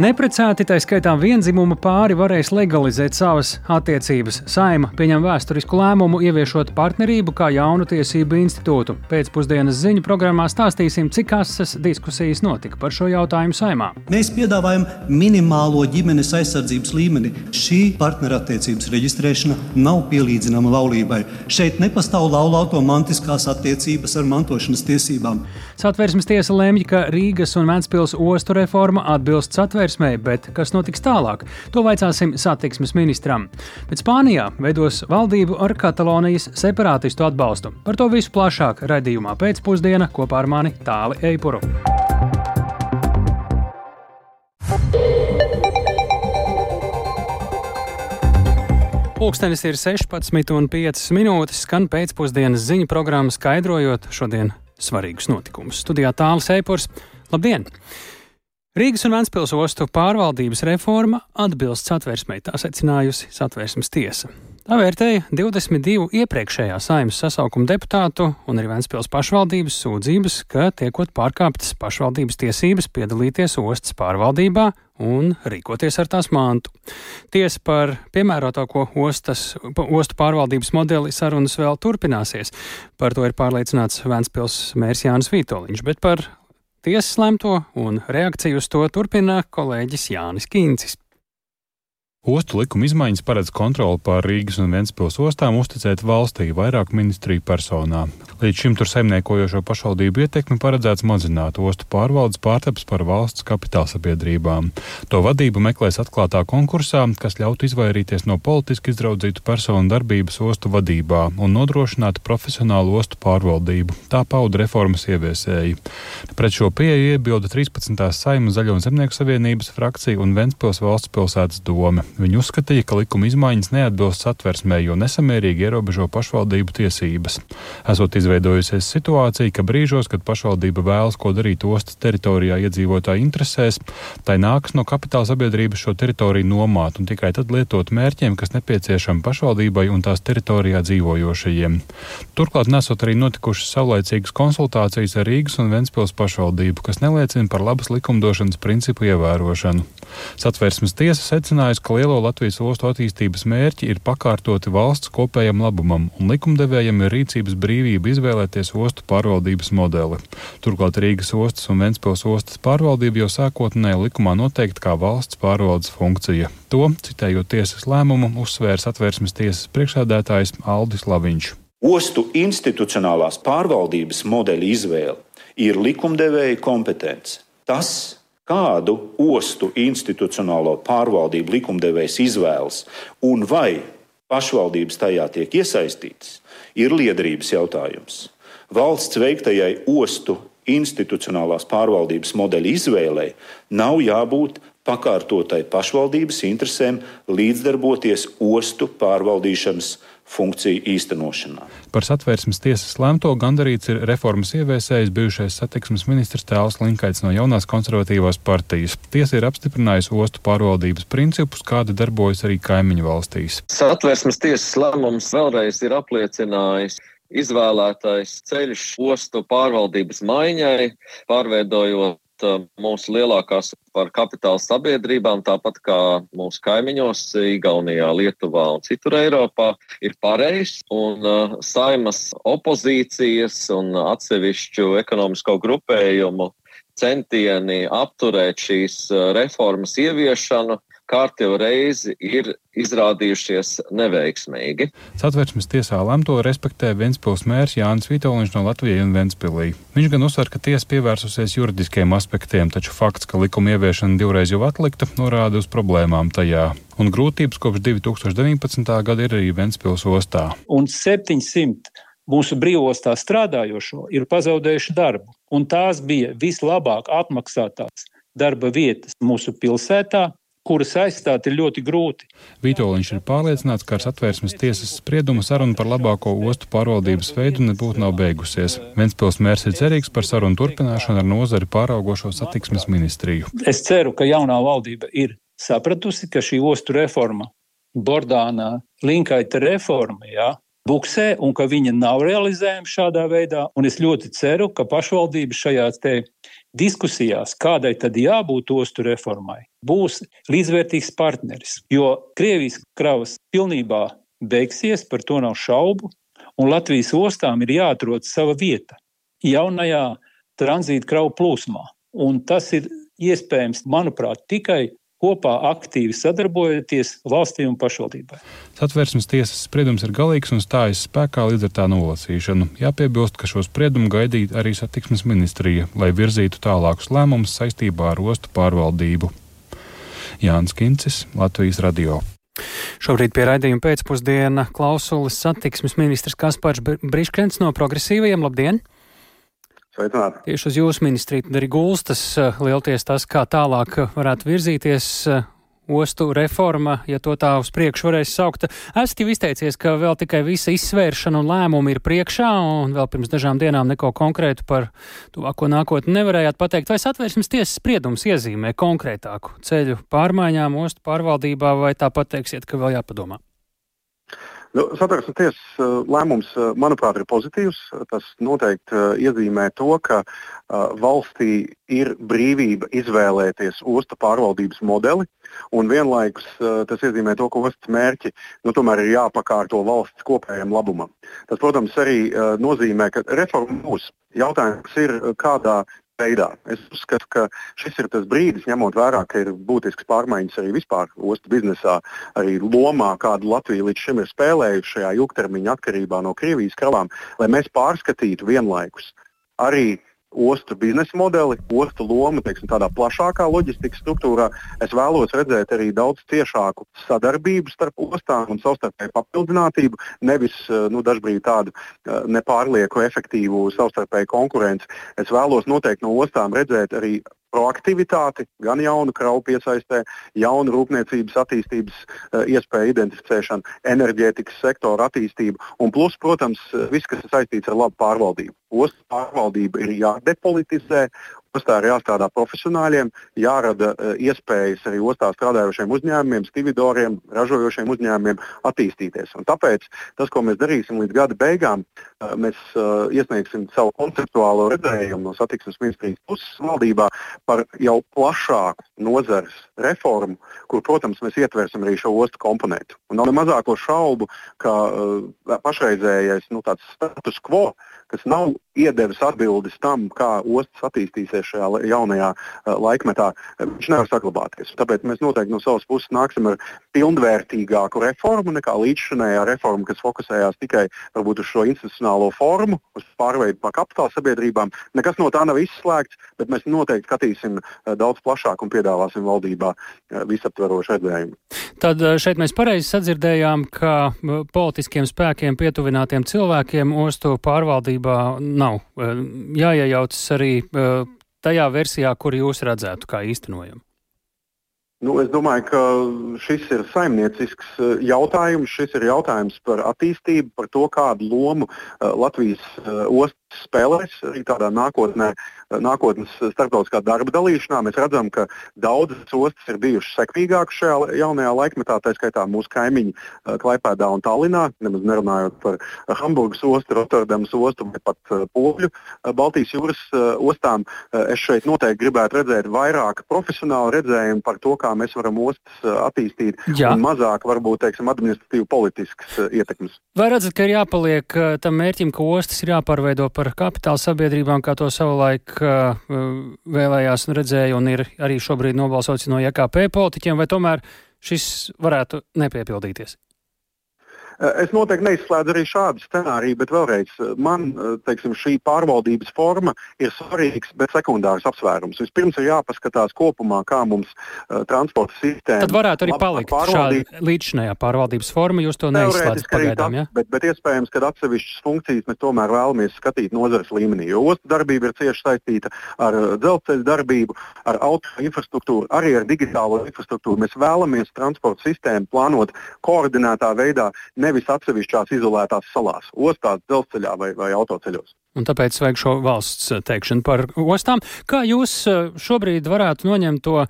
Neprecēti, tā skaitā vienzimuma pāri, varēs legalizēt savas attiecības. Saima pieņem vēsturisku lēmumu, ieviešot partnerību kā jaunu tiesību institūtu. Pēcpusdienas ziņu programmā stāstīsim, cik asas diskusijas notika par šo jautājumu saimā. Mēs piedāvājam minimālo ģimenes aizsardzības līmeni. Šī partnerattiecības reģistrēšana nav pielīdzināma laulībai. Šeit nepastāv laulāto-mantiskās attiecības ar mantošanas tiesībām. Satversmes tiesa lemj, ka Rīgas un Vēncpils ostu reforma atbilst satversmē, bet kas notiks tālāk? To vaicāsim satiksmes ministram. Bet Spānijā veidos valdību ar Katalonijas separātistu atbalstu. Par to visu plašāk raidījumā pēcpusdienā kopā ar mani Tāli Eipuru. Pūkstens ir 16,5 minūtes, skan pēcpusdienas ziņu programma, skaidrojot šodien svarīgus notikumus. Studijā tālāk Eipurs. Labdien! Rīgas un Vēncpils ostu pārvaldības reforma atbilst satversmei, tā secinājusi satversmes tiesa. Tā vērtēja 22 iepriekšējā saimnes sasaukuma deputātu un arī Vēncpils pašvaldības sūdzības, ka tiekot pārkāptas pašvaldības tiesības piedalīties ostas pārvaldībā un rīkoties ar tās mantu. Tiesa par piemērotāko ostas, ostu pārvaldības modeli sarunas vēl turpināsies. Par to ir pārliecināts Vēncpils mērs Jānis Vītoliņš, bet par Tiesas lemto un reakciju uz to turpina kolēģis Jānis Kīncis. Ostu likuma izmaiņas paredz kontroli pār Rīgas un Ventspils ostām uzticēt valstī vairāk ministriju personā. Līdz šim tur saimniekojošo pašvaldību ietekmi paredzēts mazināt ostu pārvaldes pārtaps par valsts kapitāla sabiedrībām. To vadību meklēs atklātā konkursā, kas ļautu izvairīties no politiski izraudzītu personu darbības ostu vadībā un nodrošināt profesionālu ostu pārvaldību. Tā pauda reformas ieviesēji. Pret šo pieeju iebilda 13. saima Zaļo un Zemnieku savienības frakcija un Ventspils valsts pilsētas doma. Viņi uzskatīja, ka likuma izmaiņas neatbilst satversmē, jo nesamērīgi ierobežo pašvaldību tiesības. Esot izveidojusies situācija, ka brīžos, kad pašvaldība vēlas ko darīt ostas teritorijā iedzīvotāju interesēs, tai nākas no kapitāla sabiedrības šo teritoriju nomāt un tikai tad lietot mērķiem, kas nepieciešami pašvaldībai un tās teritorijā dzīvojošajiem. Turklāt nesot arī notikušas saulaicīgas konsultācijas ar Rīgas un Ventspils pašvaldību, kas neliecina par labas likumdošanas principu ievērošanu. Satversmes tiesa secinājusi, ka lielo Latvijas ostu attīstības mērķi ir pakārtoti valsts kopējam labumam, un likumdevējam ir rīcības brīvība izvēlēties ostu pārvaldības modeli. Turklāt Rīgas ostas un Ventspils ostas pārvaldība jau sākotnēji likumā noteikta kā valsts pārvaldes funkcija. To, citējot tiesas lēmumu, uzsvērs atvērsmes tiesas priekšsēdētājs Aldis Laviņš. Ostu institucionālās pārvaldības modeļa izvēle ir likumdevēja kompetence. Tas kādu ostu institucionālo pārvaldību likumdevējs izvēlas un vai pašvaldības tajā tiek iesaistītas, ir liederības jautājums. Valsts veiktajai ostu institucionālās pārvaldības modeļa izvēlei nav jābūt pakārtotai pašvaldības interesēm līdzdarboties ostu pārvaldīšanas funkciju īstenošanā. Par satvērsmes tiesas lēmto gandarīts ir reformas ieviesējis bijušais satiksmes ministrs Tēls Linkaits no jaunās konservatīvās partijas. Tiesa ir apstiprinājusi ostu pārvaldības principus, kādi darbojas arī kaimiņu valstīs. Satvērsmes tiesas lēmums vēlreiz ir apliecinājis izvēlētais ceļš ostu pārvaldības maiņai, pārveidojot mūsu lielākās par kapitāla sabiedrībām, tāpat kā mūsu kaimiņos, Igaunijā, Lietuvā un citur Eiropā, ir pareizs. Un uh, saimas opozīcijas un atsevišķu ekonomisko grupējumu centieni apturēt šīs uh, reformas ieviešanu kārtējo reizi ir izrādījušies neveiksmīgi. Satversmes tiesā lemto respektē Ventspils mērs Jānis Vitoļņš no Latvijas un Ventspilī. Viņš gan uzsver, ka tiesa pievērsusies juridiskiem aspektiem, taču fakts, ka likuma ieviešana divreiz jau atlikta, norāda uz problēmām tajā. Un grūtības kopš 2019. gada ir arī Ventspils ostā. Un 700 mūsu brīvostā strādājošo ir pazaudējuši darbu, un tās bija vislabāk apmaksātās darba vietas mūsu pilsētā, kuras aizstāt ir ļoti grūti. Vitoļņš ir pārliecināts, ka ar satvērsmes tiesas spriedumu saruna par labāko ostu pārvaldības veidu nebūtu nav beigusies. Ventspils mērs ir cerīgs par sarunu turpināšanu ar nozari pāraugošo satiksmes ministriju. Es ceru, ka jaunā valdība ir sapratusi, ka šī ostu reforma, Bordānā, Linkaita reforma, jā, buksē un ka viņa nav realizējama šādā veidā. Un es ļoti ceru, ka pašvaldības šajā te diskusijās, kādai tad jābūt ostu reformai, būs līdzvērtīgs partneris. Jo Krievijas kravas pilnībā beigsies, par to nav šaubu, un Latvijas ostām ir jāatrod sava vieta jaunajā tranzīta kravu plūsmā. Un tas ir iespējams, manuprāt, tikai kopā aktīvi sadarbojoties valstī un pašvaldībai. Satversmes tiesas spriedums ir galīgs un stājas spēkā līdz ar tā nolasīšanu. Jāpiebilst, ka šo spriedumu gaidīja arī satiksmes ministrija, lai virzītu tālākus lēmumus saistībā ar ostu pārvaldību. Jānis Kincis, Latvijas radio. Šobrīd pie raidījuma pēcpusdiena klausulis satiksmes ministrs Kaspars Briškens no progresīvajiem. Labdien! Sveicināti. Tieši uz jūsu ministriju arī gulstas eh, lielties tas, kā tālāk varētu virzīties eh, ostu reforma, ja to tā uz priekšu varēs saukt. Esat jau izteicies, ka vēl tikai visa izsvēršana un lēmumi ir priekšā, un vēl pirms dažām dienām neko konkrētu par tuvāko nākotni nevarējāt pateikt. Vai satvērsmes tiesas spriedums iezīmē konkrētāku ceļu pārmaiņām ostu pārvaldībā, vai tāpat teiksiet, ka vēl jāpadomā? Nu, Satversmes tiesas uh, lēmums, uh, manuprāt, ir pozitīvs. Tas noteikti uh, iezīmē to, ka valstī ir brīvība izvēlēties ostu pārvaldības modeli, un vienlaikus tas iezīmē to, ka ostas mērķi nu, tomēr ir jāpakārto valsts kopējam labumam. Tas, protams, arī nozīmē, ka reforma būs. Jautājums ir, kādā veidā. Es uzskatu, ka šis ir tas brīdis, ņemot vērā, ka ir būtisks pārmaiņas arī vispār ostu biznesā, arī lomā, kādu Latvija līdz šim ir spēlējusi šajā ilgtermiņa atkarībā no Krievijas kravām, lai mēs pārskatītu vienlaikus arī ostu biznesa modeli, ostu lomu teiksim, tādā plašākā loģistikas struktūrā. Es vēlos redzēt arī daudz ciešāku sadarbību starp ostām un savstarpēju papildinātību, nevis eh, nu, dažkārt tādu eh, nepārlieku efektīvu savstarpēju konkurenci. Es vēlos noteikti no ostām redzēt arī proaktivitāti, gan jaunu kravu piesaistē, jaunu rūpniecības attīstības uh, iespēju identificēšanu, enerģētikas sektora attīstību un plus, protams, viss, kas ir saistīts ar labu pārvaldību. Ostas pārvaldība ir jādepolitizē Ostā ir jāstrādā profesionāļiem, jārada uh, iespējas arī ostā strādājošiem uzņēmumiem, stividoriem, ražojošiem uzņēmumiem attīstīties. Un tāpēc tas, ko mēs darīsim līdz gada beigām, uh, mēs uh, iesniegsim savu konceptuālo redzējumu no satiksmes ministrijas puses valdībā par jau plašāku nozares reformu, kur, protams, mēs ietversim arī šo ostu komponentu. Un nav ne mazāko šaubu, ka pašreizējais nu, status quo, kas nav iedevis atbildes tam, kā ostas attīstīsies šajā jaunajā uh, laikmetā, viņš nevar saglabāties. Tāpēc mēs noteikti no savas puses nāksim ar pilnvērtīgāku reformu nekā līdzšinējā reforma, kas fokusējās tikai varbūt, uz šo institucionālo formu, uz pārveidu par kapitāla sabiedrībām. Nekas no tā nav izslēgts, bet mēs noteikti skatīsim uh, daudz plašāk un piedāvāsim valdībā visaptverošu redzējumu. Tad šeit mēs pareizi sadzirdējām, ka politiskiem spēkiem pietuvinātiem cilvēkiem ostu pārvaldībā nav eh, jāiejaucas arī eh, tajā versijā, kur jūs redzētu kā īstenojumu? Nu, es domāju, ka šis ir saimniecisks eh, jautājums. Šis ir jautājums par attīstību, par to, kādu lomu Latvijas ostas spēlēs arī tādā nākotnē, nākotnes starptautiskā darba dalīšanā. Mēs redzam, ka daudzas ostas ir bijušas sekmīgākas šajā jaunajā laikmetā, tā skaitā mūsu kaimiņi eh, Klaipēdā un Tallinā, nemaz nerunājot par Hamburgas ostu, Rotterdamas ostu vai pat eh, Poļu eh, Baltijas jūras ostām. Es šeit noteikti gribētu redzēt vairāk profesionālu redzējumu par to, kā mēs varam ostas attīstīt, Jā. un mazāk varbūt teiksim, administratīvi politiskas ietekmes. Vai redzat, ka ir jāpaliek tam mērķim, ka ostas ir jāpārveido par par kapitāla sabiedrībām, kā to savulaik uh, vēlējās un redzēja, un ir arī šobrīd nobalsots no JKP politiķiem, vai tomēr šis varētu nepiepildīties? Es noteikti neizslēdzu arī šādu scenāriju, bet vēlreiz man teiksim, šī pārvaldības forma ir svarīgs, bet sekundārs apsvērums. Vispirms ir jāpaskatās kopumā, kā mums uh, transporta sistēma. Tad varētu arī palikt šāda līdzinējā pārvaldības forma, jūs to neizslēdzat pagaidām. Ja? Bet, bet iespējams, ka atsevišķas funkcijas mēs tomēr vēlamies skatīt nozares līmenī, jo ostu darbība ir cieši saistīta ar dzelzceļa darbību, ar auto infrastruktūru, arī ar digitālo infrastruktūru. Mēs vēlamies transporta sistēmu plānot koordinētā veidā nevis atsevišķās izolētās salās, ostās, dzelzceļā vai, vai autoceļos. Un tāpēc vajag šo valsts eh, teikšanu par ostām. Kā jūs eh, šobrīd varētu noņemt to eh,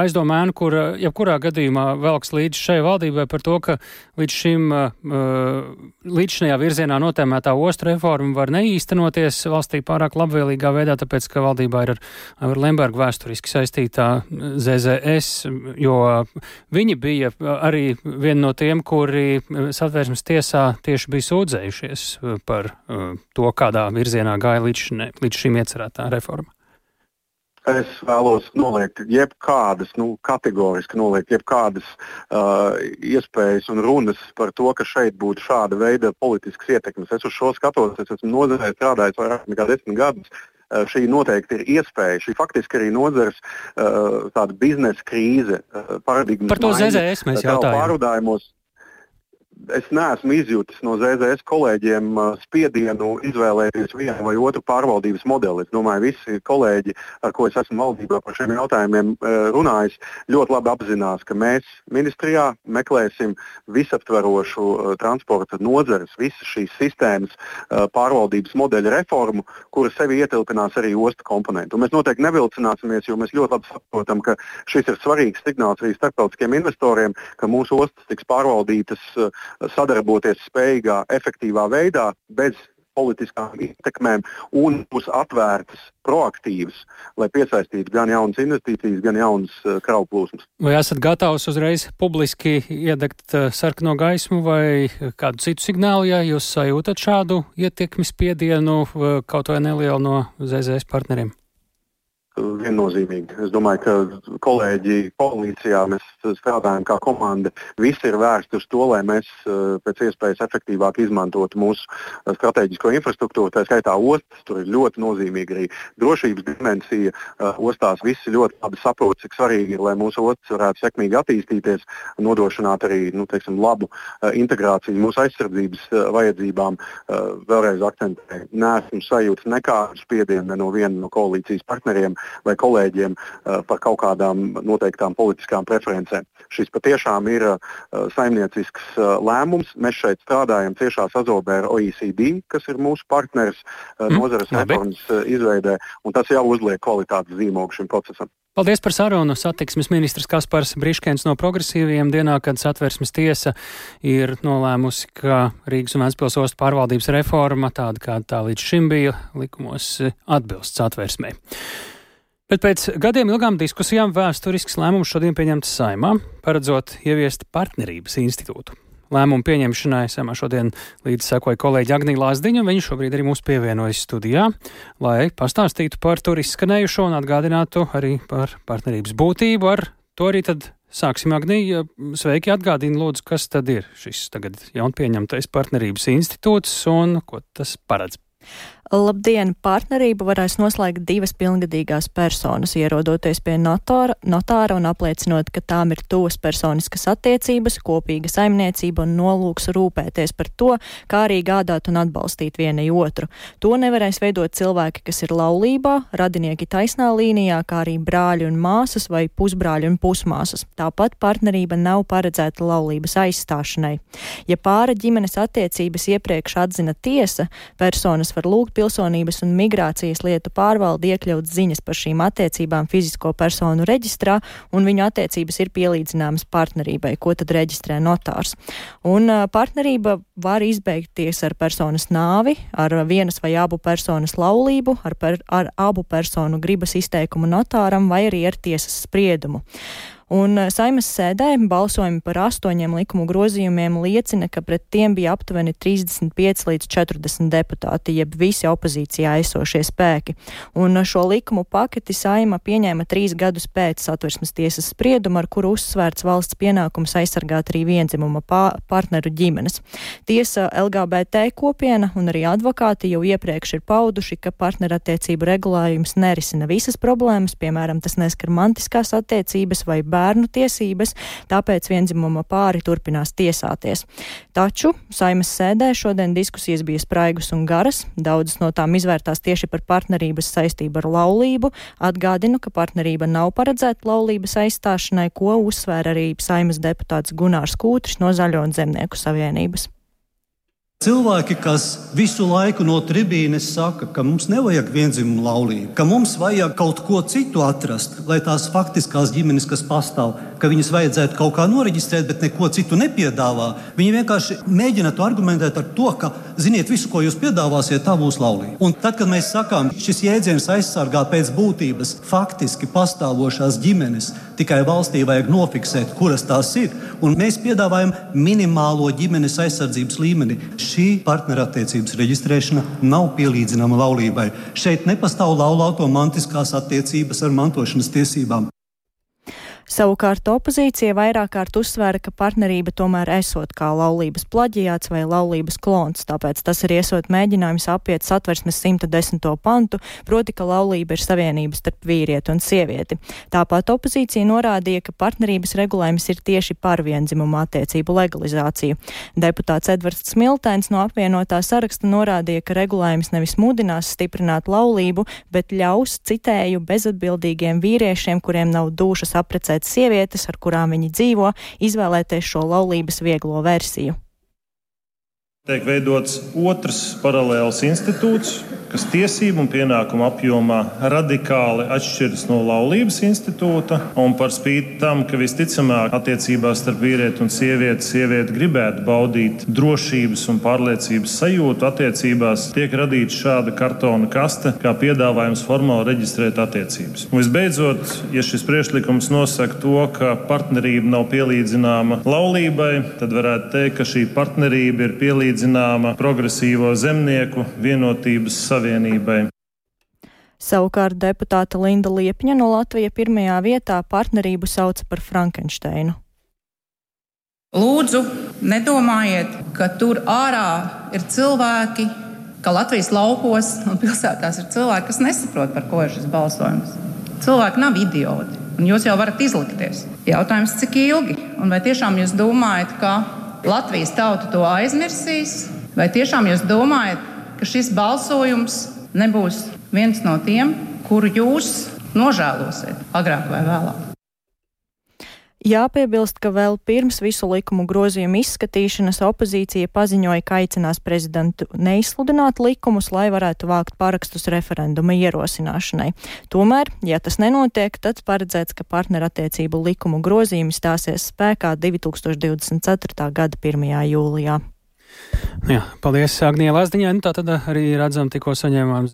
aizdomēnu, kur jebkurā gadījumā velks līdz šai valdībai par to, ka līdz šim līdz šajā virzienā notēmētā ostu reforma var neīstenoties valstī pārāk labvēlīgā veidā, tāpēc, ka valdībā ir ar, ar Lembergu vēsturiski saistītā ZZS, jo viņi bija arī viena no tiem, kuri satvērsmes tiesā tieši bija sūdzējušies par to, kādā virzienā gāja līdz, šine, līdz šim iecerētā reforma? Es vēlos noliegt jebkādas, nu, kategoriski noliegt jebkādas uh, iespējas un runas par to, ka šeit būtu šāda veida politiskas ietekmes. Es uz šo skatos, es esmu nozarē strādājis vairāk nekā desmit gadus. Uh, šī noteikti ir iespēja. Šī faktiski arī nozares uh, biznesa krīze, uh, paradigmas. Par to ZZS mēs jautājām es neesmu izjūtis no ZZS kolēģiem uh, spiedienu izvēlēties vienu vai otru pārvaldības modeli. Es domāju, visi kolēģi, ar ko es esmu valdībā par šiem jautājumiem uh, runājis, ļoti labi apzinās, ka mēs ministrijā meklēsim visaptverošu uh, transporta nozares, visas šīs sistēmas pārvaldības modeļa reformu, kura sevi ietilpinās arī ostu komponentu. Un mēs noteikti nevilcināsimies, jo mēs ļoti labi saprotam, ka šis ir svarīgs signāls arī starptautiskiem investoriem, ka mūsu ostas tiks pārvaldītas sadarboties spējīgā, efektīvā veidā, bez politiskām ietekmēm un būs atvērtas, proaktīvas, lai piesaistītu gan jaunas investīcijas, gan jaunas uh, kravu plūsmas. Vai esat gatavs uzreiz publiski iedegt uh, sarkano gaismu vai kādu citu signālu, ja jūs sajūtat šādu ietekmi spiedienu uh, kaut vai nelielu no ZZS partneriem? Viennozīmīgi. Es domāju, ka kolēģi koalīcijā mēs strādājam kā komanda. Visi ir vērsti uz to, lai mēs eh, pēc iespējas efektīvāk izmantotu mūsu eh, strateģisko infrastruktūru. Tā skaitā ostas, tur ir ļoti nozīmīga arī drošības dimensija. Eh, ostās visi ļoti labi saprot, cik svarīgi ir, lai mūsu ostas varētu sekmīgi attīstīties, nodrošināt arī nu, teiksim, labu integrāciju mūsu aizsardzības vajadzībām. Vēlreiz akcentēju, neesmu sajūta nekādu spiedienu ne no viena no koalīcijas partneriem vai kolēģiem uh, par kaut kādām noteiktām politiskām preferencēm. Šis patiešām ir uh, saimniecisks uh, lēmums. Mēs šeit strādājam ciešā sazobē ar OECD, kas ir mūsu partneris mm, nozares reformas izveidē, un tas jau uzliek kvalitātes zīmogu šim procesam. Paldies par sarunu. Satiksmes ministrs Kaspars Briškens no progresīviem dienā, kad satversmes tiesa ir nolēmusi, ka Rīgas un Vēnspils ostu pārvaldības reforma, tāda kā tā līdz šim bija, likumos atbilst satversmei. Bet pēc gadiem ilgām diskusijām vēsturisks lēmums šodien pieņemts saimā, paredzot ieviest partnerības institūtu. Lēmumu pieņemšanai samā šodien līdz sekoja kolēģi Agnija Lāsdiņa, un viņa šobrīd arī mūs pievienojas studijā, lai pastāstītu par tur izskanējušo un atgādinātu arī par partnerības būtību. Ar to arī tad sāksim, Agnija. Sveiki, atgādini lūdzu, kas tad ir šis tagad jaunpieņemtais partnerības institūts un ko tas paredz. Labdien! Partnerību varēs noslēgt divas pilngadīgās personas, ierodoties pie notāra, notāra un apliecinot, ka tām ir tuvas personiskas attiecības, kopīga saimniecība un nolūks rūpēties par to, kā arī gādāt un atbalstīt vienai otru. To nevarēs veidot cilvēki, kas ir laulībā, radinieki taisnā līnijā, kā arī brāļi un māsas vai pusbrāļi un pusmāsas. Tāpat partnerība nav paredzēta laulības aizstāšanai. Ja pāra ģimenes attiecības iepriekš atzina tiesa, personas var lūgt pilsonības un migrācijas lietu pārvalde iekļaut ziņas par šīm attiecībām fizisko personu reģistrā, un viņu attiecības ir pielīdzināmas partnerībai, ko tad reģistrē notārs. Un partnerība var izbeigties ar personas nāvi, ar vienas vai abu personas laulību, ar, per, ar abu personu gribas izteikumu notāram vai arī ar tiesas spriedumu. Un eh, saimas sēdē balsojumi par astoņiem likumu grozījumiem liecina, ka pret tiem bija aptuveni 35 līdz 40 deputāti, jeb visi opozīcijā esošie spēki. Un eh, šo likumu paketi saima pieņēma trīs gadus pēc satversmes tiesas sprieduma, ar kuru uzsvērts valsts pienākums aizsargāt arī vienzimuma partneru ģimenes. Tiesa LGBT kopiena un arī advokāti jau iepriekš ir pauduši, ka partnerattiecību regulējums nerisina visas problēmas, piemēram, tas neskar mantiskās attiecības vai bērnu bērnu tiesības, tāpēc vienzimuma pāri turpinās tiesāties. Taču saimas sēdē šodien diskusijas bija spraigas un garas, daudzas no tām izvērtās tieši par partnerības saistību ar laulību. Atgādinu, ka partnerība nav paredzēta laulības aizstāšanai, ko uzsvēra arī saimas deputāts Gunārs Kūtris no Zaļo un Zemnieku savienības. Cilvēki, kas visu laiku no tribīnes saka, ka mums nevajag vienzimumu laulību, ka mums vajag kaut ko citu atrast, lai tās faktiskās ģimenes, kas pastāv, ka viņas vajadzētu kaut kā noreģistrēt, bet neko citu nepiedāvā. Viņi vienkārši mēģina to argumentēt ar to, ka, ziniet, visu, ko jūs piedāvāsiet, tā būs laulība. Un tad, kad mēs sakām, šis jēdziens aizsargā pēc būtības faktiski pastāvošās ģimenes, tikai valstī vajag nofiksēt, kuras tās ir, un mēs piedāvājam minimālo ģimenes aizsardzības līmeni šī partnerattiecības reģistrēšana nav pielīdzināma laulībai. Šeit nepastāv laulāto mantiskās attiecības ar mantošanas tiesībām. Savukārt opozīcija vairāk kārt uzsvēra, ka partnerība tomēr esot kā laulības plaģijāts vai laulības klons, tāpēc tas ir iesot mēģinājums apiet satversmes 110. pantu, proti, ka laulība ir savienības starp vīrieti un sievieti. Tāpat opozīcija norādīja, ka partnerības regulējums ir tieši par vienzimumu attiecību legalizāciju. Deputāts Edvards Smiltēns no apvienotā saraksta norādīja, ka regulējums nevis mudinās stiprināt laulību, bet ļaus, citēju, bezatbildīgiem vīriešiem, kuriem nav dušas apprecēt pēc sievietes, ar kurām viņi dzīvo, izvēlēties šo laulības vieglo versiju. Tiek veidots otrs paralēls institūts, kas tiesību un pienākumu apjomā radikāli atšķiras no laulības institūta. Un par spīti tam, ka visticamāk attiecībās starp vīrieti un sievieti, sieviete gribētu baudīt drošības un pārliecības sajūtu attiecībās, tiek radīta šāda kartona kaste, kā piedāvājums formāli reģistrēt attiecības. Un visbeidzot, ja šis priekšlikums nosaka to, ka partnerība nav pielīdzināma laulībai, tad varētu teikt, ka šī partnerība ir pielīdzināma progresīvo zemnieku vienotības savienībai. Savukārt deputāta Linda Liepņa no Latvijas pirmajā vietā partnerību sauca par Frankensteinu. Lūdzu, nedomājiet, ka tur ārā ir cilvēki, ka Latvijas laukos un pilsētās ir cilvēki, kas nesaprot, par ko ir šis balsojums. Cilvēki nav idioti, un jūs jau varat izlikties. Jautājums, cik ilgi? Un vai tiešām jūs domājat, ka Latvijas tauta to aizmirsīs? Vai tiešām jūs domājat, ka šis balsojums nebūs viens no tiem, kuru jūs nožēlosiet agrāk vai vēlāk. Jāpiebilst, ka vēl pirms visu likumu grozījumu izskatīšanas opozīcija paziņoja, ka aicinās prezidentu neizsludināt likumus, lai varētu vākt parakstus referenduma ierosināšanai. Tomēr, ja tas nenotiek, tad paredzēts, ka partnerattiecību likumu grozījumi stāsies spēkā 2024. gada 1. jūlijā. Jā, paldies Agnija Lazdiņai. Nu, tā tad arī redzam, tikko saņēmām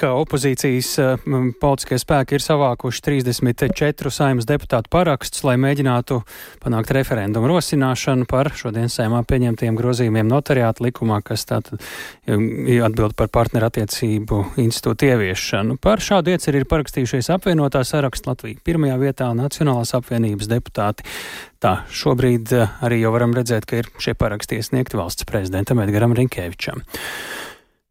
ka opozīcijas um, politiskie spēki ir savākuši 34 saimnes deputātu parakstus, lai mēģinātu panākt referendumu rosināšanu par šodien saimā pieņemtiem grozījumiem notariāta likumā, kas tātad atbild par partnerattiecību institūtu ieviešanu. Par šādu ieceru ir parakstījušies apvienotā saraksta Latvija pirmajā vietā Nacionālās apvienības deputāti. Tā šobrīd arī jau varam redzēt, ka ir šie paraksti iesniegti valsts prezidentam Edgaram Rinkēvičam.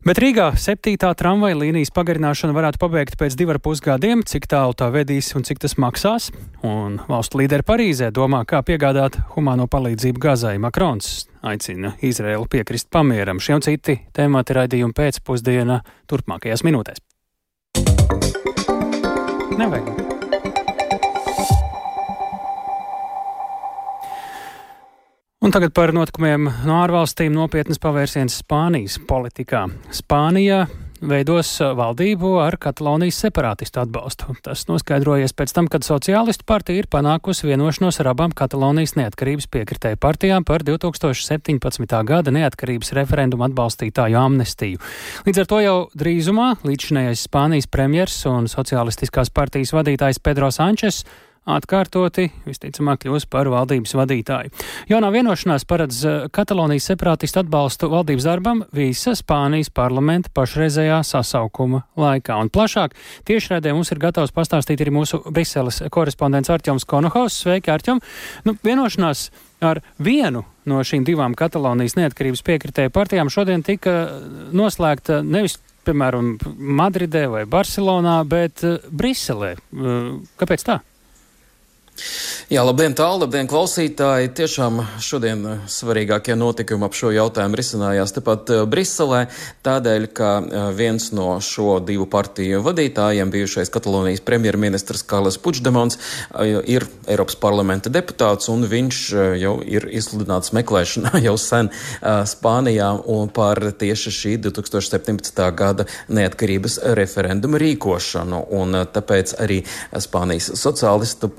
Bet Rīgā septītā tramvaja līnijas pagarināšana varētu pabeigt pēc divar pusgadiem, cik tālu tā vedīs un cik tas maksās. Un valstu līderi Parīzē domā, kā piegādāt humāno palīdzību Gazai. Makrons aicina Izraēlu piekrist pamieram. Šie un citi temati raidījumi pēcpusdienā turpmākajās minūtēs. Nevajag. Un tagad par notikumiem no ārvalstīm nopietnas pavērsiens Spānijas politikā. Spānija veidos valdību ar Katalonijas separātistu atbalstu. Tas noskaidrojies pēc tam, kad Sociālistu partija ir panākusi vienošanos ar abām Katalonijas neatkarības piekritēju partijām par 2017. gada neatkarības referendumu atbalstītāju amnestiju. Līdz ar to jau drīzumā līdzinējais Spānijas premjers un Socialistiskās partijas vadītājs Pedro Sančes atkārtoti visticamāk kļūs par valdības vadītāju. Jaunā vienošanās paredz eh, Katalonijas separātistu atbalstu valdības darbam visa Spānijas parlamenta pašreizējā sasaukuma laikā. Un plašāk tiešraidē mums ir gatavs pastāstīt arī mūsu Briseles korespondents Arķoms Konohaus. Sveiki, Arķom! Nu, vienošanās ar vienu no šīm divām Katalonijas neatkarības piekritēju partijām šodien tika noslēgta nevis piemēram, Madridē vai Barcelonā, bet uh, Briselē. Kāpēc tā? Jā, labdien, tālu, labdien, klausītāji! Tiešām šodien eh, svarīgākie notikumi ap šo jautājumu risinājās tepat eh, Briselē, tādēļ, ka eh, viens no šo divu partiju vadītājiem, bijušais Katalonijas premjerministrs Karlis Puigdemons, ir Eiropas parlamenta deputāts, un viņš jau ir izsludināts meklēšanā jau sen Spānijā par tieši šī 2017. gada neatkarības referenduma rīkošanu, un tāpēc arī Spānijas sociālistu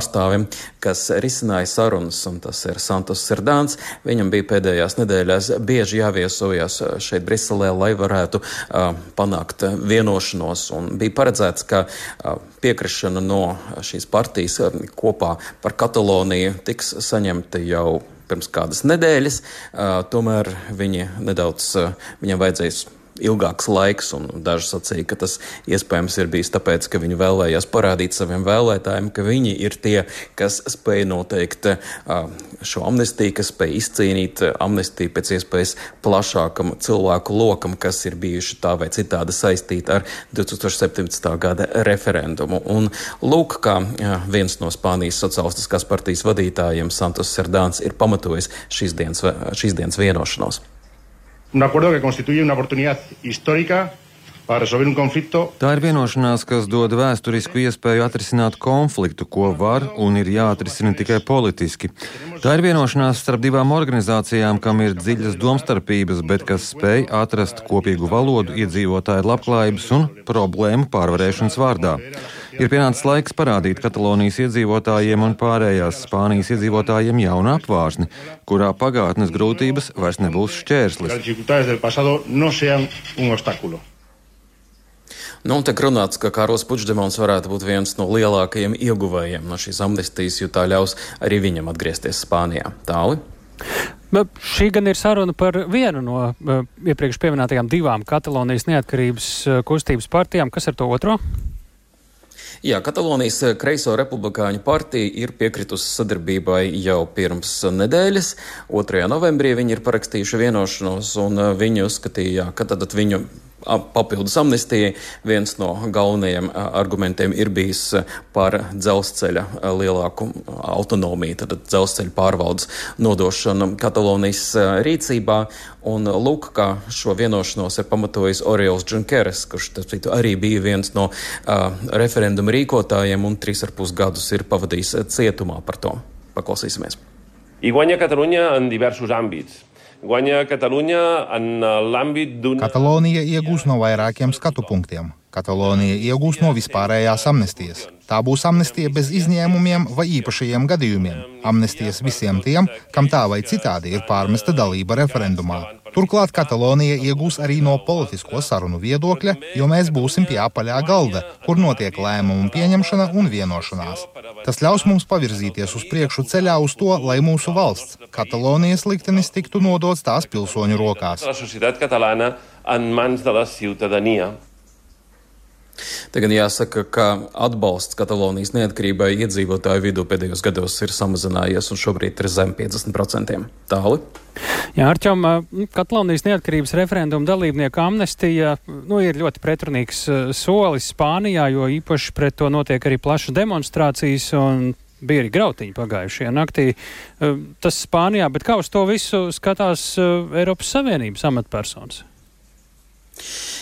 pārstāvim kas risināja sarunas, un tas ir Santos Serdāns. Viņam bija pēdējās nedēļās bieži jāviesojas šeit Briselē, lai varētu uh, panākt vienošanos, un bija paredzēts, ka uh, piekrišana no šīs partijas uh, kopā par Kataloniju tiks saņemta jau pirms kādas nedēļas, uh, tomēr viņi nedaudz, uh, viņam vajadzēs ilgāks laiks, un daži sacīja, ka tas iespējams ir bijis tāpēc, ka viņi vēlējās parādīt saviem vēlētājiem, ka viņi ir tie, kas spēj noteikt šo amnestiju, kas spēj izcīnīt amnestiju pēc iespējas plašākam cilvēku lokam, kas ir bijuši tā vai citādi saistīti ar 2017. gada referendumu. Un lūk, kā viens no Spānijas sociālistiskās partijas vadītājiem, Santos Serdāns, ir pamatojis šīs dienas, šīs dienas vienošanos. Un acuerdo que constituye una oportunidad histórica Tā ir vienošanās, kas dod vēsturisku iespēju atrisināt konfliktu, ko var un ir jāatrisina tikai politiski. Tā ir vienošanās starp divām organizācijām, kam ir dziļas domstarpības, bet kas spēj atrast kopīgu valodu iedzīvotāju labklājības un problēmu pārvarēšanas vārdā. Ir pienācis laiks parādīt Katalonijas iedzīvotājiem un pārējās Spānijas iedzīvotājiem jaunu apvārsni, kurā pagātnes grūtības vairs nebūs šķērslis. Nu, un tiek runāts, ka Kāros Puigdemons varētu būt viens no lielākajiem ieguvējiem no šīs amnestijas, jo tā ļaus arī viņam atgriezties Spānijā. Tāli? Šī gan ir saruna par vienu no uh, iepriekš pieminētajām divām Katalonijas neatkarības uh, kustības partijām. Kas ar to otro? Jā, Katalonijas Kreiso republikāņu partija ir piekritusi sadarbībai jau pirms nedēļas. 2. novembrī viņi ir parakstījuši vienošanos, un viņi uzskatīja, ka tad viņu papildus amnestijai. Viens no galvenajiem argumentiem ir bijis par dzelzceļa lielāku autonomiju, tad dzelzceļa pārvaldes nodošanu Katalonijas rīcībā. Un lūk, kā šo vienošanos ir pamatojis Oriols Džunkeres, kurš citu, arī bija viens no uh, referenduma rīkotājiem un trīs ar pus gadus ir pavadījis cietumā par to. Paklausīsimies. I guanya Catalunya en diversos àmbits guanya Catalunya en l'àmbit d'un... Katalonija iegūs no vairākiem skatu punktiem. Katalonija iegūs no vispārējās amnestijas. Tā būs amnestija bez izņēmumiem vai īpašajiem gadījumiem. Amnestijas visiem tiem, kam tā vai citādi ir pārmesta dalība referendumā. Turklāt Katalonija iegūs arī no politisko sarunu viedokļa, jo mēs būsim pie apaļā galda, kur notiek lēmumu pieņemšana un vienošanās. Tas ļaus mums pavirzīties uz priekšu ceļā uz to, lai mūsu valsts, Katalonijas liktenis, tiktu nodots tās pilsoņu rokās. en mans de la ciutadania. Te gan jāsaka, ka atbalsts Katalonijas neatkarībai iedzīvotāju vidū pēdējos gados ir samazinājies un šobrīd ir zem 50%. Tāli. Jā, Arčom, Katalonijas neatkarības referenduma dalībnieku amnestija nu, ir ļoti pretrunīgs solis Spānijā, jo īpaši pret to notiek arī plašas demonstrācijas un bija arī grautiņi pagājušajā naktī. Tas Spānijā, bet kā uz to visu skatās Eiropas Savienības amatpersonas?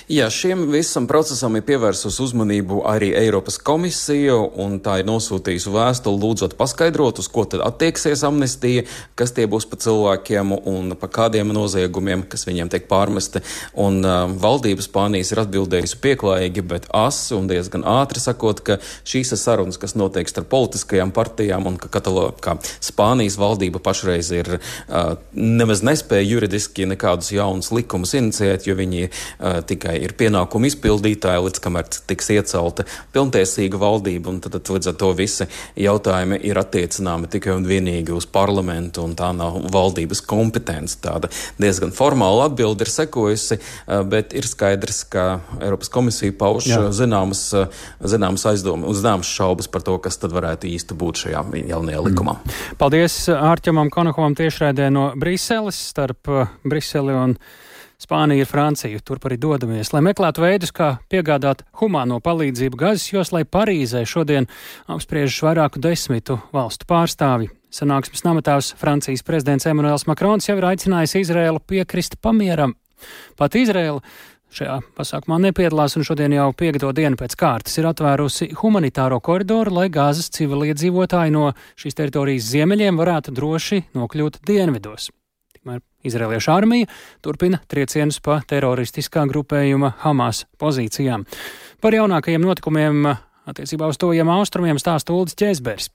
Jā, šiem visam procesam ir pievērsus uzmanību arī Eiropas komisija, un tā ir nosūtījusi vēstuli lūdzot paskaidrot, uz ko tad attieksies amnestija, kas tie būs pa cilvēkiem un pa kādiem noziegumiem, kas viņiem tiek pārmesti. Un uh, valdība Spānijas ir atbildējusi pieklājīgi, bet asi un diezgan ātri sakot, ka šīs ir sarunas, kas notiek starp politiskajām partijām un ka, Katalo, ka Spānijas valdība pašreiz ir uh, nemaz nespēja juridiski nekādus jaunus likumus inicijēt, jo viņi uh, tikai ir pienākumu izpildītāji, līdz kamēr tiks iecelta pilntiesīga valdība. Tad, tad līdz ar to visi jautājumi ir attiecināmi tikai un vienīgi uz parlamentu, un tā nav valdības kompetence. Tāda diezgan formāla atbilde ir sekojusi, bet ir skaidrs, ka Eiropas komisija pauž Jā. zināmas, zināmas aizdomas un zināmas šaubas par to, kas tad varētu īsti būt šajā jaunajā likumā. Mm. Paldies Ārķamam Konakovam tiešraidē no Briseles starp Briseli un Spāniju ir Francija, turp arī dodamies, lai meklētu veidus, kā piegādāt humāno palīdzību Gazas joslai Parīzē šodien apspriežas vairāku desmitu valstu pārstāvi. Sanāksmes namatāvs Francijas prezidents Emmanuels Makrons jau ir aicinājis Izrēlu piekrist pamieram. Pat Izrēla Šajā pasākumā nepiedalās un šodien jau piekto dienu pēc kārtas ir atvērusi humanitāro koridoru, lai gāzes civiliedzīvotāji no šīs teritorijas ziemeļiem varētu droši nokļūt dienvidos. Tikmēr Izraeliešu armija turpina triecienus pa teroristiskā grupējuma Hamas pozīcijām. Par jaunākajiem notikumiem attiecībā uz tojiem austrumiem stāsta Ulris Čēzbergs.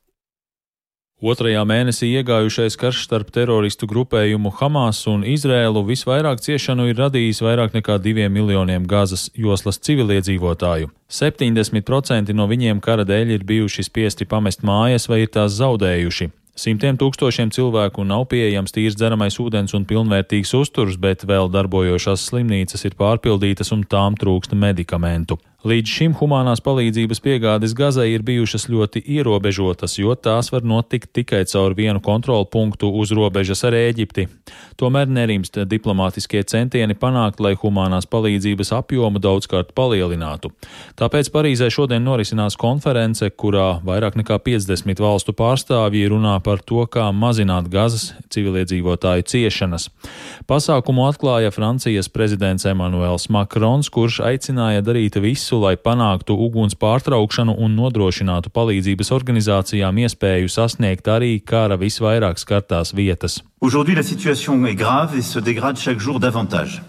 Otrajā mēnesī iegājušais karš starp teroristu grupējumu Hamas un Izrēlu visvairāk ciešanu ir radījis vairāk nekā diviem miljoniem Gazas joslas civiliedzīvotāju. 70% no viņiem kara dēļ ir bijuši spiesti pamest mājas vai ir tās zaudējuši. Simtiem tūkstošiem cilvēku nav pieejams tīrs dzeramais ūdens un pilnvērtīgs uzturs, bet vēl darbojošās slimnīcas ir pārpildītas un tām trūksta medikamentu. Līdz šim humanās palīdzības piegādes Gazai ir bijušas ļoti ierobežotas, jo tās var notikt tikai caur vienu kontrolu punktu uz robežas ar Ēģipti. Tomēr nerimst diplomātiskie centieni panākt, lai humanās palīdzības apjomu daudzkārt palielinātu. Tāpēc Parīzē šodien norisinās konference, kurā vairāk nekā 50 valstu pārstāvji runā par to, kā mazināt Gazas civiliedzīvotāju ciešanas. Pasākumu atklāja Francijas prezidents Emmanuels Macrons, kurš aicināja darīt visu, visu, lai panāktu uguns pārtraukšanu un nodrošinātu palīdzības organizācijām iespēju sasniegt arī kara visvairāk skartās vietas. Aujourd'hui, la situation est grave et se dégrade chaque jour davantage.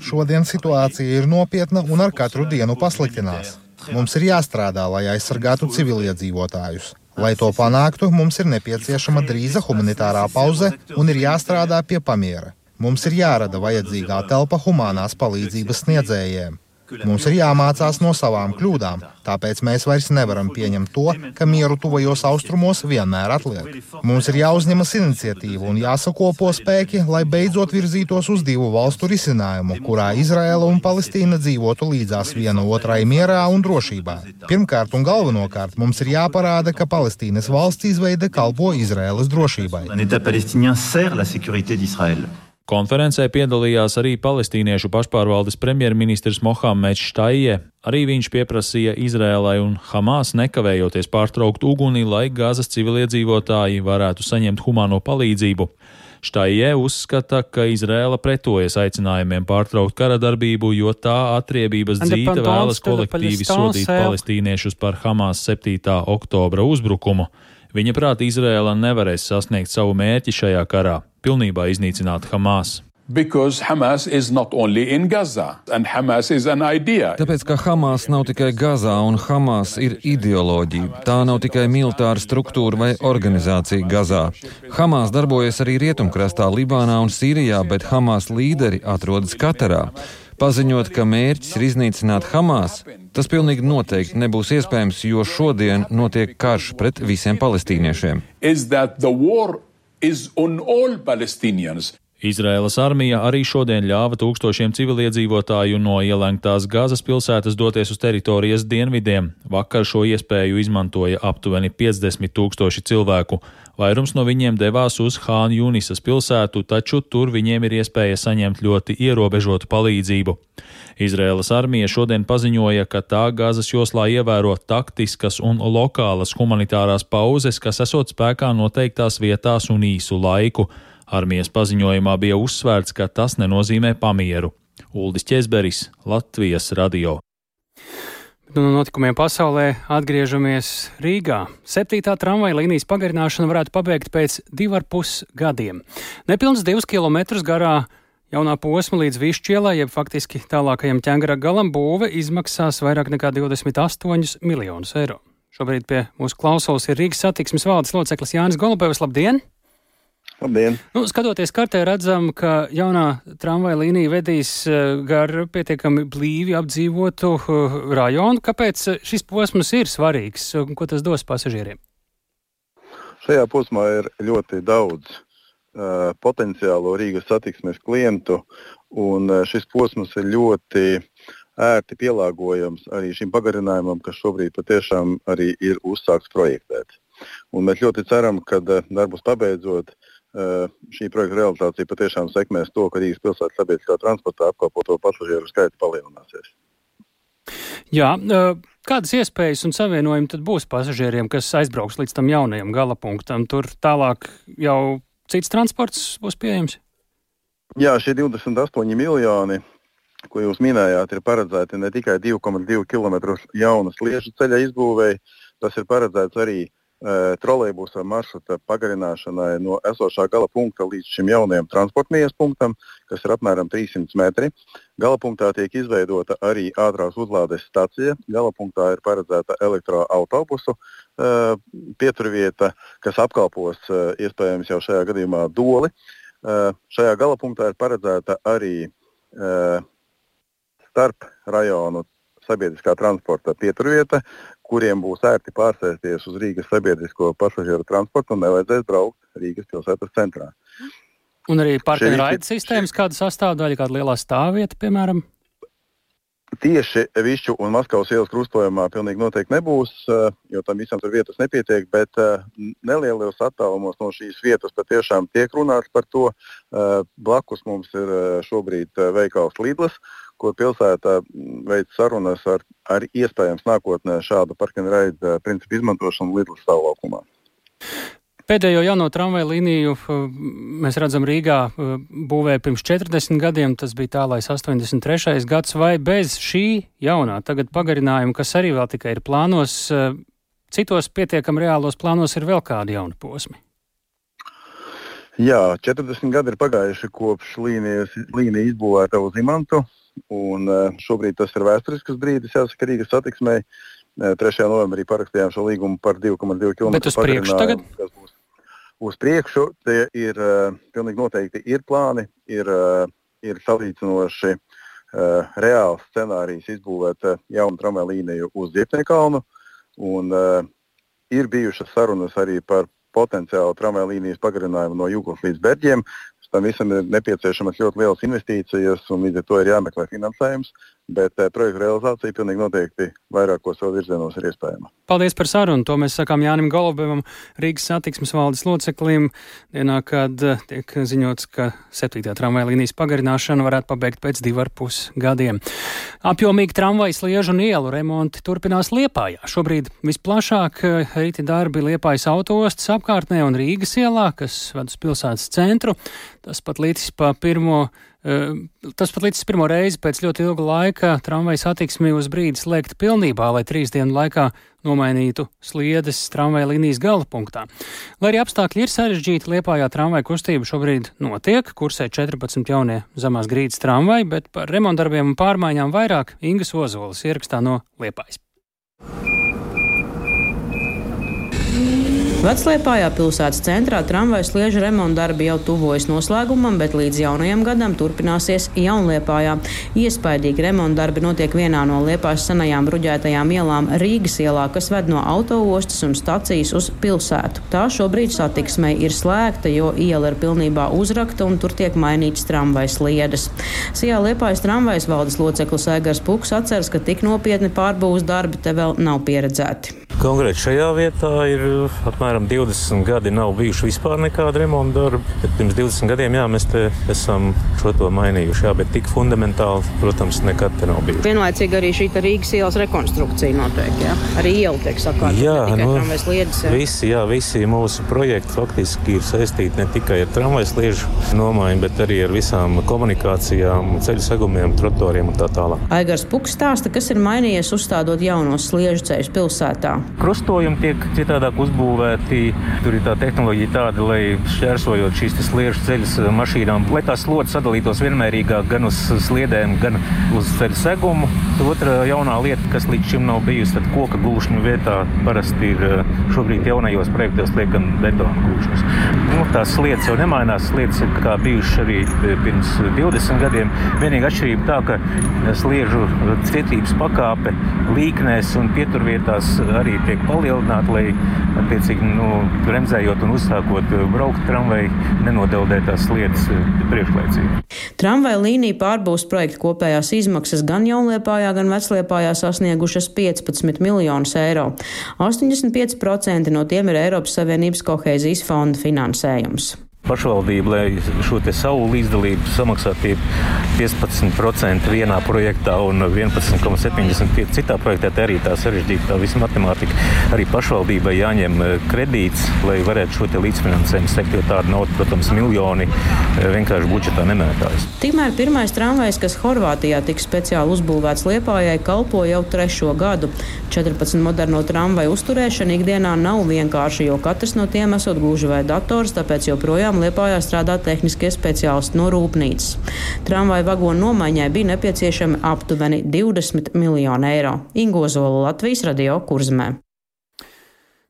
Šodien situācija ir nopietna un ar katru dienu pasliktinās. Mums ir jāstrādā, lai aizsargātu civiliedzīvotājus. Lai to panāktu, mums ir nepieciešama drīza humanitārā pauze un ir jāstrādā pie pamiera. Mums ir jārada vajadzīgā telpa humanās palīdzības sniedzējiem. Mums ir jāmācās no savām kļūdām, tāpēc mēs vairs nevaram pieņemt to, ka mieru tuvajos austrumos vienmēr atliek. Mums ir jāuzņemas iniciatīva un jāsakopo spēki, lai beidzot virzītos uz divu valstu risinājumu, kurā Izraela un Palestīna dzīvotu līdzās viena otrai mierā un drošībā. Pirmkārt un galvenokārt mums ir jāparāda, ka Palestīnas valsts izveide kalpo Izraēlas drošībai. Konferencē piedalījās arī palestīniešu pašpārvaldes premjerministrs Mohameds Štaie. Arī viņš pieprasīja Izrēlai un Hamas nekavējoties pārtraukt uguni, lai Gāzes civiliedzīvotāji varētu saņemt humāno palīdzību. Štaie uzskata, ka Izrēla pretojas aicinājumiem pārtraukt kara darbību, jo tā atriebības dzīte vēlas kolektīvi sodīt palestīniešus par Hamas 7. oktobra uzbrukumu. Viņa prāt Izrēla nevarēs sasniegt savu mērķi šajā karā - pilnībā iznīcināt Hamas. Hamas Gaza, Tāpēc, ka Hamas nav tikai Gazā un Hamas ir ideoloģija. Tā nav tikai militāra struktūra vai organizācija Gazā. Hamas darbojas arī rietumkrastā, Libānā un Sīrijā, bet Hamas līderi atrodas Katarā. Paziņot, ka mērķis ir iznīcināt Hamas, tas pilnīgi noteikti nebūs iespējams, jo šodien notiek karš pret visiem palestīniešiem. Izraēlas armija arī šodien ļāva tūkstošiem civiliedzīvotāju no ielēgtās Gazas pilsētas doties uz teritorijas dienvidiem. Vakar šo iespēju izmantoja aptuveni 50 tūkstoši cilvēku. Vairums no viņiem devās uz Hāna Junisas pilsētu, taču tur viņiem ir iespēja saņemt ļoti ierobežotu palīdzību. Izraēlas armija šodien paziņoja, ka tā Gazas joslā ievēro taktiskas un lokālas humanitārās pauzes, kas esot spēkā noteiktās vietās un īsu laiku. Armijas paziņojumā bija uzsvērts, ka tas nenozīmē pamieru. Uldis Česberis, Latvijas radio. Nu, no notikumiem pasaulē atgriežamies Rīgā. Septītā tramvaja līnijas pagarināšana varētu pabeigt pēc divu ar pus gadiem. Nepilns divus kilometrus garā jaunā posma līdz Višķielai, jeb faktiski tālākajam ķēngara galam, būve izmaksās vairāk nekā 28 miljonus eiro. Šobrīd pie mūsu klausulas ir Rīgas satiksmes valdes loceklis Jānis Golubevs. Labdien! Labdien! Nu, skatoties kartē, redzam, ka jaunā tramvaja līnija vedīs eh, gar pietiekami blīvi apdzīvotu eh, rajonu. Kāpēc eh, šis posms ir svarīgs un ko tas dos pasažieriem? Šajā posmā ir ļoti daudz uh, potenciālo Rīgas satiksmes klientu, un šis posms ir ļoti ērti pielāgojams arī šim pagarinājumam, kas šobrīd patiešām arī ir uzsākts projektēt. Un mēs ļoti ceram, ka darbus pabeidzot, uh, šī projekta realizācija patiešām sekmēs to, ka Rīgas pilsētas sabiedriskā transportā apkalpoto pasažieru skaits palielināsies. Jā, kādas iespējas un savienojumi tad būs pasažieriem, kas aizbrauks līdz tam jaunajam galapunktam? Tur tālāk jau cits transports būs pieejams? Jā, šie 28 miljoni, ko jūs minējāt, ir paredzēti ne tikai 2,2 km jaunas liežu ceļa izbūvēi, tas ir paredzēts arī trolejbusa maršruta pagarināšanai no esošā gala punkta līdz šim jaunajam transportmijas punktam, kas ir apmēram 300 metri. Gala punktā tiek izveidota arī ātrās uzlādes stacija. Gala punktā ir paredzēta elektroautobusu uh, pieturvieta, kas apkalpos uh, iespējams jau šajā gadījumā doli. Uh, šajā gala punktā ir paredzēta arī starp rajonu sabiedriskā transporta pieturvieta, kuriem būs ērti pārsēsties uz Rīgas sabiedrisko pasažieru transportu un nevajadzēs braukt Rīgas pilsētas centrā. Un arī parkēra raidas sistēmas, kāda sastāvdaļa, kāda lielā stāvvieta, piemēram? Tieši Višķu un Maskavas ielas krustojumā pilnīgi noteikti nebūs, eh, jo tam visam tur vietas nepietiek, bet eh, nelielos attālumos no šīs vietas patiešām tiek runāts par to. Eh, blakus mums ir šobrīd veikals Lidlas, kur pilsētā veids sarunas ar, ar iespējams nākotnē šādu parkina raida principu izmantošanu Lidlas stāvlaukumā. Pēdējo jauno tramvaju līniju mēs redzam Rīgā būvēja pirms 40 gadiem, tas bija tālais 83. gads, vai bez šī jaunā tagad pagarinājuma, kas arī vēl tikai ir plānos, citos pietiekam reālos plānos ir vēl kādi jauni posmi? Jā, 40 gadi ir pagājuši kopš līnijas, līnija izbūvēta uz Imantu. Un, uh, šobrīd tas ir vēsturisks brīdis, jāsaka, Rīgas satiksmei. Uh, 3. novembrī parakstījām šo līgumu par 2,2 km. Bet uz priekšu tagad? Uz priekšu. Tie ir uh, pilnīgi noteikti ir plāni, ir, ir salīdzinoši reāls scenārijs izbūvēt jaunu tramvaju līniju uz Ziepniekalnu. Un, uh, ir bijušas sarunas arī par potenciālu tramvaju līnijas pagarinājumu no Jūgas līdz Berģiem. Tam visam ir nepieciešamas ļoti lielas investīcijas, un līdz ar to ir jāmeklē finansējums. Bet eh, projekta realizācija pilnīgi noteikti vairākos vēl virzienos ir iespējama. Paldies par sarunu. To mēs sakām Jānim Golobevam, Rīgas satiksmes valdes loceklim. Dienā, kad eh, tiek ziņots, ka 7. tramvaja līnijas pagarināšanu varētu pabeigt pēc divu ar pus gadiem. Apjomīgi tramvajas liežu un ielu remonti turpinās Liepājā. Šobrīd visplašāk eh, rīti darbi Liepājas autostas apkārtnē un Rīgas ielā, kas ved uz pilsētas centru. Tas pat līdz pa pirmo Tas pat līdz pirmo reizi pēc ļoti ilga laika tramvaja satiksmi uz brīdi slēgta pilnībā, lai trīs dienu laikā nomainītu sliedes tramvaja līnijas gala punktā. Lai arī apstākļi ir sarežģīti, Liepājā tramvaja kustība šobrīd notiek, kursē 14 jaunie zemās grīdas tramvaji, bet par remontdarbiem un pārmaiņām vairāk Ingas Ozolas ierakstā no Liepājas. Vecliepājā pilsētas centrā tramvajas sliežu remonta darbi jau tuvojas noslēgumam, bet līdz jaunajam gadam turpināsies Jaunliepājā. Iespaidīgi remonta darbi notiek vienā no Liepājas senajām bruģētajām ielām Rīgas ielā, kas ved no autoostas un stacijas uz pilsētu. Tā šobrīd satiksmei ir slēgta, jo iela ir pilnībā uzrakta un tur tiek mainīts tramvajas sliedes. Sijā Liepājas tramvajas valdes loceklis Egars Puks atceras, ka tik nopietni pārbūves darbi te vēl nav pieredzēti. Konkrēti šajā vietā ir apmēram 20 gadi nav bijuši vispār nekāda remonta darba. Bet pirms 20 gadiem jā, mēs esam šo to mainījuši. Jā, bet tik fundamentāli, protams, nekad te nav bijuši. Vienlaicīgi arī šī Rīgas ielas rekonstrukcija notiek. Jā? Arī iela tiek sakārtota. Jā, nu, lietas. Jā. Visi, jā, visi mūsu projekti faktiski ir saistīti ne tikai ar tramvajas liežu nomaiņu, bet arī ar visām komunikācijām, ceļu segumiem, trotoriem un tā tālāk. Aigars Puks stāsta, kas ir mainījies uzstādot jaunos sliežu ceļus pilsētā. Krustojumi tiek citādāk uzbūvēti. Tur ir tā tehnoloģija tāda, lai šķērsojot šīs sliežu ceļus mašīnām, lai tās slodzes sadalītos vienmērīgāk gan uz sliedēm, gan uz ceļu segumu. Otra jaunā lieta, kas līdz šim nav bijusi, tad koka gūšņu vietā parasti ir eh, šobrīd jaunajos projektos liekam betona gūšņus. Nu, tās sliedas jau nemainās. Sliedas ir kā bijušas arī pirms 20 gadiem. Vienīgā atšķirība tā, ka sliežu cietības pakāpe līknēs un pieturvietās arī tiek palielināta, lai attiecīgi nu, bremzējot un uzsākot braukt tramvaju, nenodeldē tās sliedas priekšlaicīgi. Tramvaja līnija pārbūves projekta kopējās izmaksas gan Jaunliepājā, gan Vecliepājā sasniegušas 15 miljonus eiro. 85% no tiem ir Eiropas Savienības kohēzijas fonda finansējums. Pašvaldība, lai šo savu līdzdalību samaksātu pie 15% vienā projektā un 11,75% citā projektā. Tā arī tā sarežģīta tā visa matemātika. Arī pašvaldībai jāņem eh, kredīts, lai varētu šo līdzfinansējumu sekt, jo tāda nauda, protams, miljoni eh, vienkārši budžetā nemētājas. Tikmēr pirmais tramvajs, kas Horvātijā tika speciāli uzbūvēts Liepājai, kalpo jau trešo gadu. 14 moderno tramvaju uzturēšana ikdienā nav vienkārša, jo katrs no tiem esot gluži vai dators, tāpēc joprojām Liepājā strādā tehniskie speciālisti no rūpnīcas. Tramvaju vagonu nomaiņai bija nepieciešami aptuveni 20 miljoni eiro. Ingozola Latvijas radio kurzmē.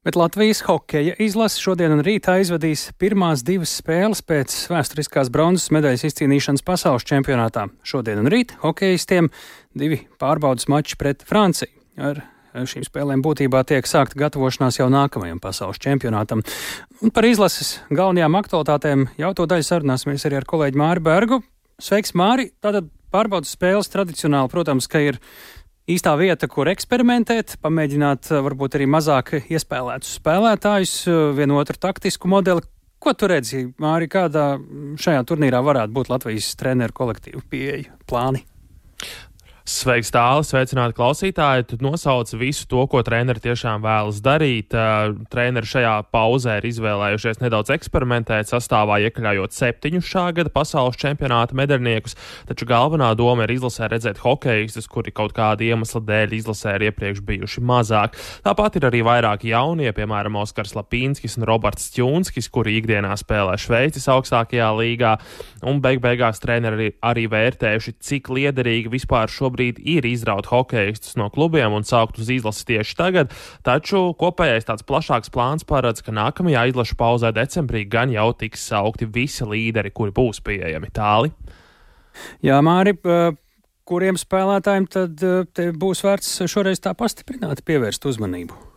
Bet Latvijas hokeja izlase šodien un rīt aizvadīs pirmās divas spēles pēc vēsturiskās bronzas medaļas izcīnīšanas pasaules čempionātā. Šodien un rīt hokeistiem divi pārbaudas mači pret Franciju. Ar šīm spēlēm būtībā tiek sākta gatavošanās jau nākamajam pasaules čempionātam. Un par izlases galvenajām aktualitātēm jau to daļu sarunāsimies arī ar kolēģi Māri Bergu. Sveiks, Māri! Tātad pārbaudas spēles tradicionāli, protams, ka ir īstā vieta, kur eksperimentēt, pamēģināt varbūt arī mazāk iespēlētus spēlētājus, vienu otru taktisku modeli. Ko tu redzi, Māri, kādā šajā turnīrā varētu būt Latvijas treneru kolektīva pieeja, plāni? Sveiks, tālāk, sveicināti klausītāji. Tu nosauc visu to, ko treneri tiešām vēlas darīt. Treneri šajā pauzē ir izvēlējušies nedaudz eksperimentēt, sastāvā iekļaujot septiņus šā gada pasaules čempionāta medaļniekus, taču galvenā doma ir izlasē redzēt hokeistus, kuri kaut kāda iemesla dēļ izlasē ir iepriekš bijuši mazāk. Tāpat ir arī vairāki jaunie, piemēram, Oskars Lapīnskis un Roberts Čunskis, kuri ikdienā spēlē Šveices augstākajā līgā, un beig beigās treneri arī vērtējuši, cik liederīgi vispār šobrīd šobrīd ir izraut hokeistus no klubiem un saukt uz izlasi tieši tagad, taču kopējais tāds plašāks plāns paredz, ka nākamajā izlašu pauzē decembrī gan jau tiks saukti visi līderi, kuri būs pieejami tāli. Jā, Māri, kuriem spēlētājiem tad būs vērts šoreiz tā pastiprināti pievērst uzmanību?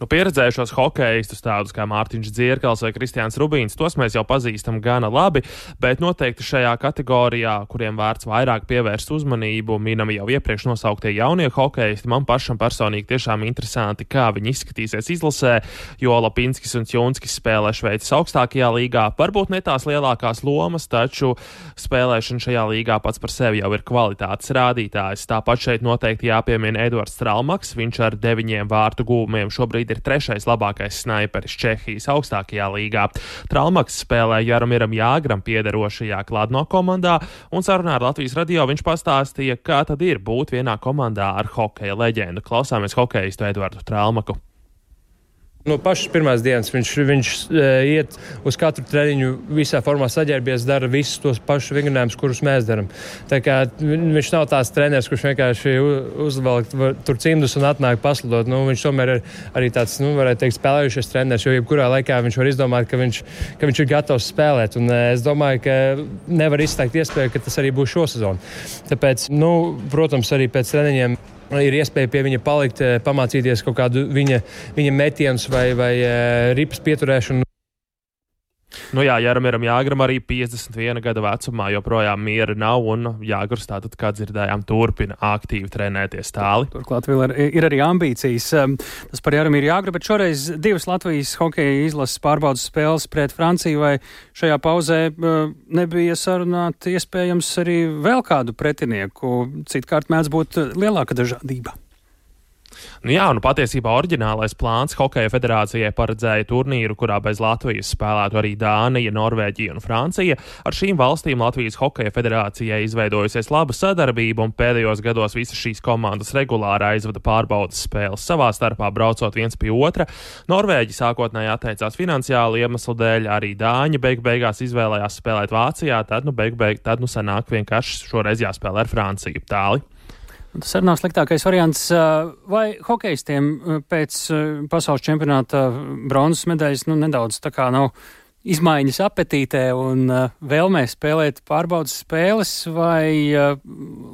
Nu, pieredzējušos hokeistus, tādus kā Mārtiņš Dzirkals vai Kristiāns Rubīns, tos mēs jau pazīstam gana labi, bet noteikti šajā kategorijā, kuriem vērts vairāk pievērst uzmanību, minami jau iepriekš nosauktie jaunie hokeisti, man pašam personīgi tiešām interesanti, kā viņi izskatīsies izlasē, jo Lapinskis un Junskis spēlē Šveices augstākajā līgā, varbūt ne tās lielākās lomas, taču spēlēšana šajā līgā pats par sevi jau ir kvalitātes rādītājs. Tāpat šeit noteikti jāpiemina Edvards Stralmaks, viņš ar deviņiem vārtu gūmiem šobrīd šobrīd ir trešais labākais sniperis Čehijas augstākajā līgā. Traumaks spēlē Jaromiram Jāgram piederošajā Kladno komandā, un sarunā ar Latvijas radio viņš pastāstīja, kā tad ir būt vienā komandā ar hokeja leģendu. Klausāmies hokeistu Edvardu Traumaku. No pašas pirmās dienas viņš, viņš e, iet uz katru treniņu, visā formā saģērbies, dara visus tos pašus vingrinājumus, kurus mēs darām. Viņš nav tāds treneris, kurš vienkārši uzvelk tur cimdus un atnāk pasludot. Nu, viņš tomēr ir arī tāds, nu, varētu teikt, spēlējušies treneris, jo jebkurā laikā viņš var izdomāt, ka viņš, ka viņš ir gatavs spēlēt. Un, e, es domāju, ka nevar izslēgt iespēju, ka tas arī būs šosezon. Tāpēc, nu, protams, arī pēc treniņiem ir iespēja pie viņa palikt, eh, pamācīties kaut kādu viņa, viņa metienus vai, vai eh, ripas pieturēšanu. Nu jā, Jāramiram Jāgram arī 51 gada vecumā joprojām miera nav, un Jāgars tātad, kā dzirdējām, turpina aktīvi trenēties tāli. Turklāt vēl ir, ir arī ambīcijas. Um, tas par Jāramiru Jāgru, bet šoreiz divas Latvijas hokeja izlases pārbaudas spēles pret Franciju, vai šajā pauzē uh, nebija sarunāt iespējams arī vēl kādu pretinieku, citkārt mēdz būt lielāka dažādība. Nu, jā, nu patiesībā oriģinālais plāns Hokeja federācijai paredzēja turnīru, kurā bez Latvijas spēlētu arī Dānija, Norvēģija un Francija. Ar šīm valstīm Latvijas Hokeja federācijai izveidojusies laba sadarbība, un pēdējos gados visas šīs komandas regulāri aizvada pārbaudas spēles savā starpā, braucot viens pie otra. Norvēģi sākotnēji atteicās finansiālu iemeslu dēļ, arī Dāņi beig beigās izvēlējās spēlēt Vācijā, tad nu beig beig, tad nu sanāk vienkārši šoreiz jāspēlē ar Franciju tāli. Tas arī nav sliktākais variants. Vai hokeistiem pēc pasaules čempionāta bronzas medaļas nu, nedaudz tā kā nav izmaiņas apetītē un vēlmē spēlēt pārbaudas spēles, vai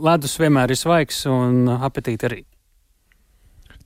ledus vienmēr ir svaigs un apetīti arī?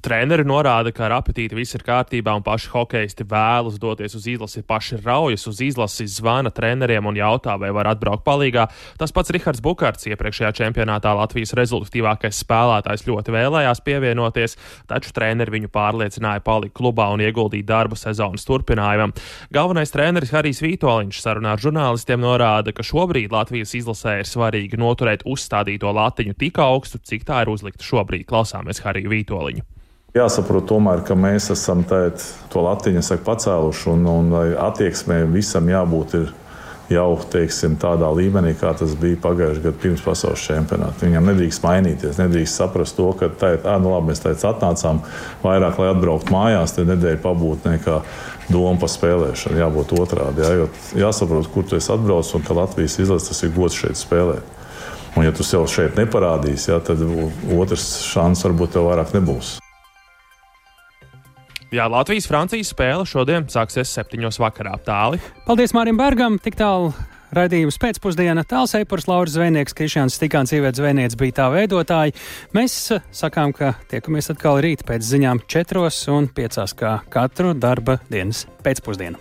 Treneri norāda, ka ar apetīti viss ir kārtībā un paši hokeisti vēlas doties uz izlasi, paši raujas uz izlasi, zvana treneriem un jautā, vai var atbraukt palīgā. Tas pats Rihards Bukārts iepriekšējā čempionātā Latvijas rezultatīvākais spēlētājs ļoti vēlējās pievienoties, taču treneri viņu pārliecināja palikt klubā un ieguldīt darbu sezonas turpinājumam. Galvenais treneris Harijs Vītoliņš sarunā ar žurnālistiem norāda, ka šobrīd Latvijas izlasē ir svarīgi noturēt uzstādīto latiņu tik augstu, cik tā ir uzlikta šobrīd. Klausāmies Hariju Vītoliņu. Jāsaprot, tomēr, ka mēs esam tēt, to latiņu saku, pacēluši, un, un attieksmē visam jābūt jau teiksim, tādā līmenī, kā tas bija pagājušajā gadā pirms pasaules čempionāta. Viņam nedrīkst mainīties, nedrīkst saprast to, ka tā ir, nu labi, mēs tādā atnācām vairāk, lai atbrauktu mājās, tad nedēļa pabūt nekā doma par spēlēšanu. Jābūt otrādi. Jā, jāsaprot, kur tu esi atbraucis un ka Latvijas izlases tas ir gods šeit spēlēt. Un, ja tu sev šeit neparādīsi, jā, tad otrs šāds varbūt tev vairāk nebūs. Jā, Latvijas-Francijas spēle šodien sāksies septiņos vakarā. Tāli. Paldies Mārim Bergam! Tik tālu raidījums pēcpusdienā. Tāls eipurs Lauris Zvejnieks, Krišāns Stikāns, sievietes zvejnieks bija tā veidotāji. Mēs eh, sakām, ka tiekamies atkal rīt pēc ziņām četros un piecās kā katru darba dienas pēcpusdienu.